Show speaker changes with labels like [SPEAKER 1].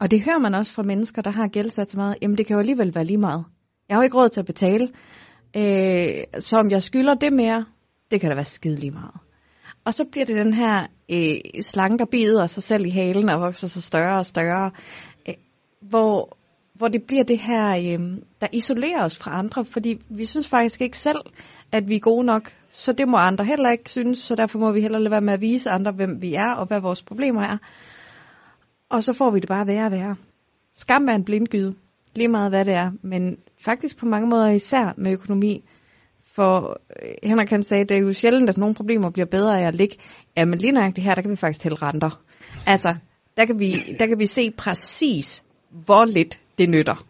[SPEAKER 1] Og det hører man også fra mennesker, der har gældsat så meget. Jamen det kan jo alligevel være lige meget. Jeg har jo ikke råd til at betale. Øh, så om jeg skylder det mere, det kan da være skide lige meget. Og så bliver det den her øh, slange, der bider sig selv i halen og vokser sig større og større. Øh, hvor, hvor det bliver det her, øh, der isolerer os fra andre. Fordi vi synes faktisk ikke selv, at vi er gode nok. Så det må andre heller ikke synes. Så derfor må vi heller lade være med at vise andre, hvem vi er og hvad vores problemer er. Og så får vi det bare værre og værre. Skam er en blindgyde, lige meget hvad det er, men faktisk på mange måder især med økonomi. For øh, Henrik kan sige, at det er jo sjældent, at nogle problemer bliver bedre af at ligge. Ja, men lige nøjagtigt her, der kan vi faktisk tælle renter. Altså, der kan vi, der kan vi se præcis, hvor lidt det nytter